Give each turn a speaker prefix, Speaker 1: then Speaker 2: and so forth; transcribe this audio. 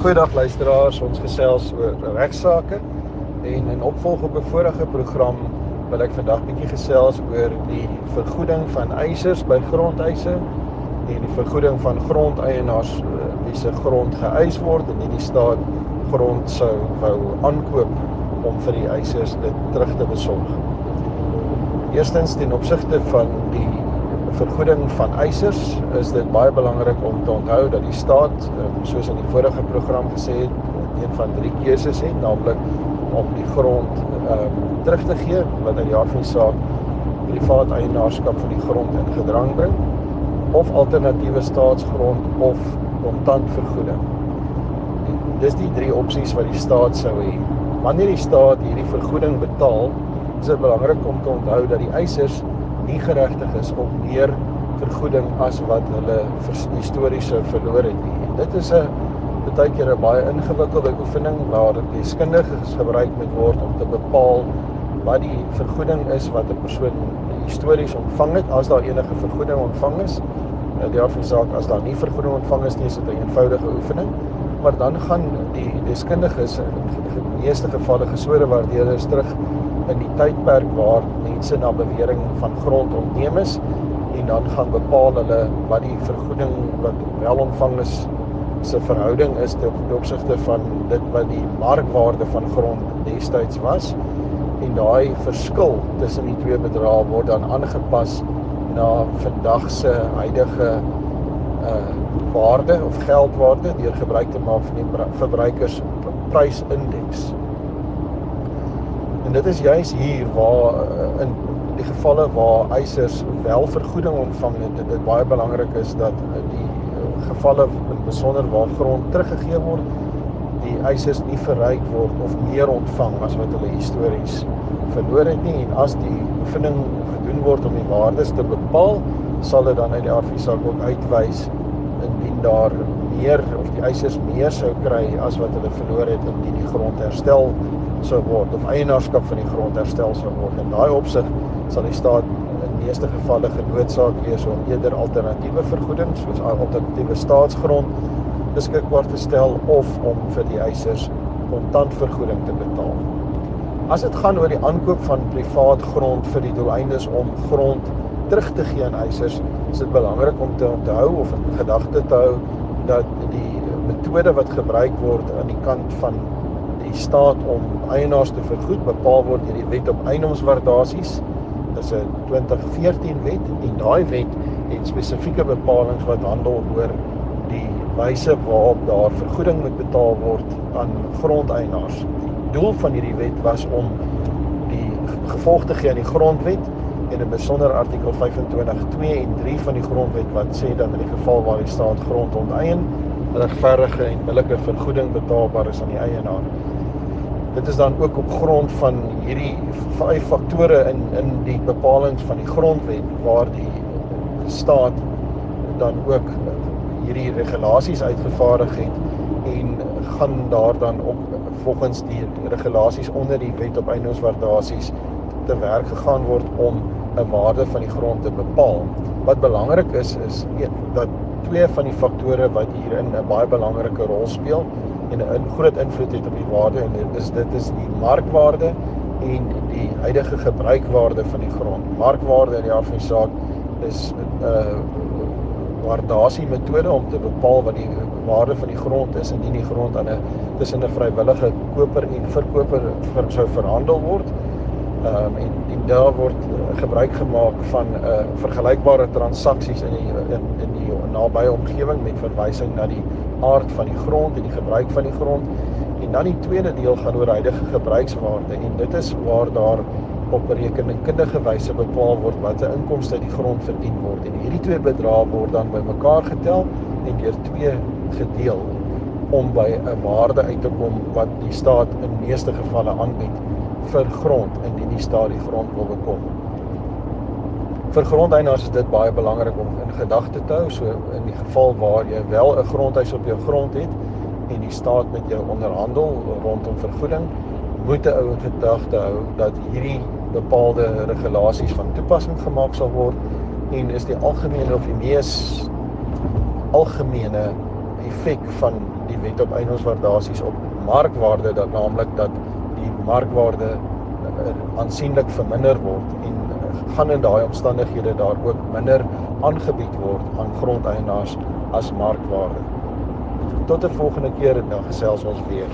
Speaker 1: Goeiedag luisteraars, ons gesels oor regsaake en in opvolg op 'n vorige program wil ek vandag bietjie gesels oor die vergoeding van eisers by grondeise en die vergoeding van grondeienaars eh, wie se grond geëis word en nie die staat grond sou wou aankoop om vir die eisers dit terug te besorg. Eerstens ten opsigte van die vergoeding van eisers is dit baie belangrik om te onthou dat die staat ehm, soos in die vorige program gesê het een van drie keuses het naamlik om die grond ehm um, terug te gee wat in die aard van die saak privaat eienaarskap van die grond in gedrang bring of alternatiewe staatsgrond of kontant vergoeding. Dis die drie opsies wat die staat sou hê. Wanneer die staat hierdie vergoeding betaal, is dit belangrik om te onthou dat die eisers nie geregtig is op meer vergoeding as wat hulle historiese verloor het nie. En dit is 'n baie keer 'n baie ingewikkelde oefening waar die skundiges gebruik moet word om te bepaal wat die vergoeding is wat 'n persoon histories ontvang het as daar enige vergoeding ontvang is. Nou die afsaak as daar nie vergoeding ontvang is nie, is dit 'n eenvoudige oefening. Maar dan gaan die deskundiges in die meeste gevalle gesore waardeerders terug in die tydperk waar mense na bewering van grond ontneem is en dan gaan bepaal hulle wat die vergoeding wat wel ontvang is se verhouding is ten opsigte van dit wat die markwaarde van grond destyds was en daai verskil tussen die twee bedrae word dan aangepas na vandag se huidige uh waarde of geldwaarde deur gebruik te maak van die verbruikers prysindeks. En dit is juis hier waar eh, in die gevalle waar eisers wel vergoeding ontvang het, dit, dit baie belangrik is dat die eh, gevalle in besonder waar grond teruggegee word, die eisers nie verryk word of meer ontvang as wat hulle histories verloor het nie. En as die oefening gedoen word om die waardes te bepaal, sal dit dan uit die aardviesaak ook uitwys indien daar meer of die eisers meer sou kry as wat hulle verloor het indien die grond herstel sou word of eienaarskap van die grond herstel sou word. In daai opsig sal die staat in meeste gevalle genoodsaak wees om eerder alternatiewe vergoeding soos alternatiewe staatsgrond beskikbaar te stel of om vir die eisers kontantvergoeding te betaal. As dit gaan oor die aankoop van privaat grond vir die doeleindes om grond terug te gee aan eisers, is dit belangrik om te onthou of in gedagte te hou dat die metode wat gebruik word aan die kant van die staat om eienaars te vergoed bepaal word deur die wet op eiendomswaardasies. Dit is 'n 2014 wet en daai wet het spesifieke bepalinge wat handel oor die wyse waarop daar vergoeding moet betaal word aan grondeienaars. Die doel van hierdie wet was om die gevolg te gee aan die grondwet en in besonder artikel 25 2 en 3 van die grondwet wat sê dat in die geval waar die staat grond onteien regverdige en billike vergoeding betaalbaar is aan die eienaar dit is dan ook op grond van hierdie vyf faktore in in die bepalinge van die grondwet waar die staat dan ook hierdie regulasies uitgevaardig het en gaan daar dan op volgens die regulasies onder die wet op eiendomswaardasies te werk gegaan word om 'n waarde van die grond te bepaal. Wat belangrik is is een dat twee van die faktore wat hierin 'n baie belangrike rol speel en 'n groot invloed het op die waarde en dit is dit is die markwaarde en die huidige gebruikwaarde van die grond. Markwaarde in die aard van die saak is 'n uh, waardasie metode om te bepaal wat die waarde van die grond is indien die grond aan 'n tussen 'n vrywillige koper en verkoper vir sou verhandel word. Ehm um, en, en daar word gebruik gemaak van 'n uh, vergelykbare transaksies in die in, in die nabye omgewing met verwysing na die aard van die grond en die gebruik van die grond. En dan die tweede deel gaan oor huidige gebruikswaarde en dit is waar daar op rekeningkundige wyse bepaal word watter inkomste uit die grond verdien word. En hierdie twee bedrae word dan bymekaar getel en deur twee gedeel om by 'n waarde uit te kom wat die staat in meeste gevalle aanbied vir grond indien die staat die grond wil bekom vir grondeienaars is dit baie belangrik om in gedagte te hou. So in die geval waar jy wel 'n grondhuis op jou grond het en die staat met jou onderhandel rondom vergoeding, moet 'n ou in gedagte hou dat hierdie bepaalde regulasies van toepassing gemaak sal word en is die algemene of die mees algemene effek van die wet op eiendomswaardasies op markwaarde dat naamlik dat die markwaarde uh, aansienlik verminder word gaan in daai omstandighede daar ook minder aangebied word aan grondeienaars as markwaarde. Tot 'n volgende keer en dan gesels ons weer.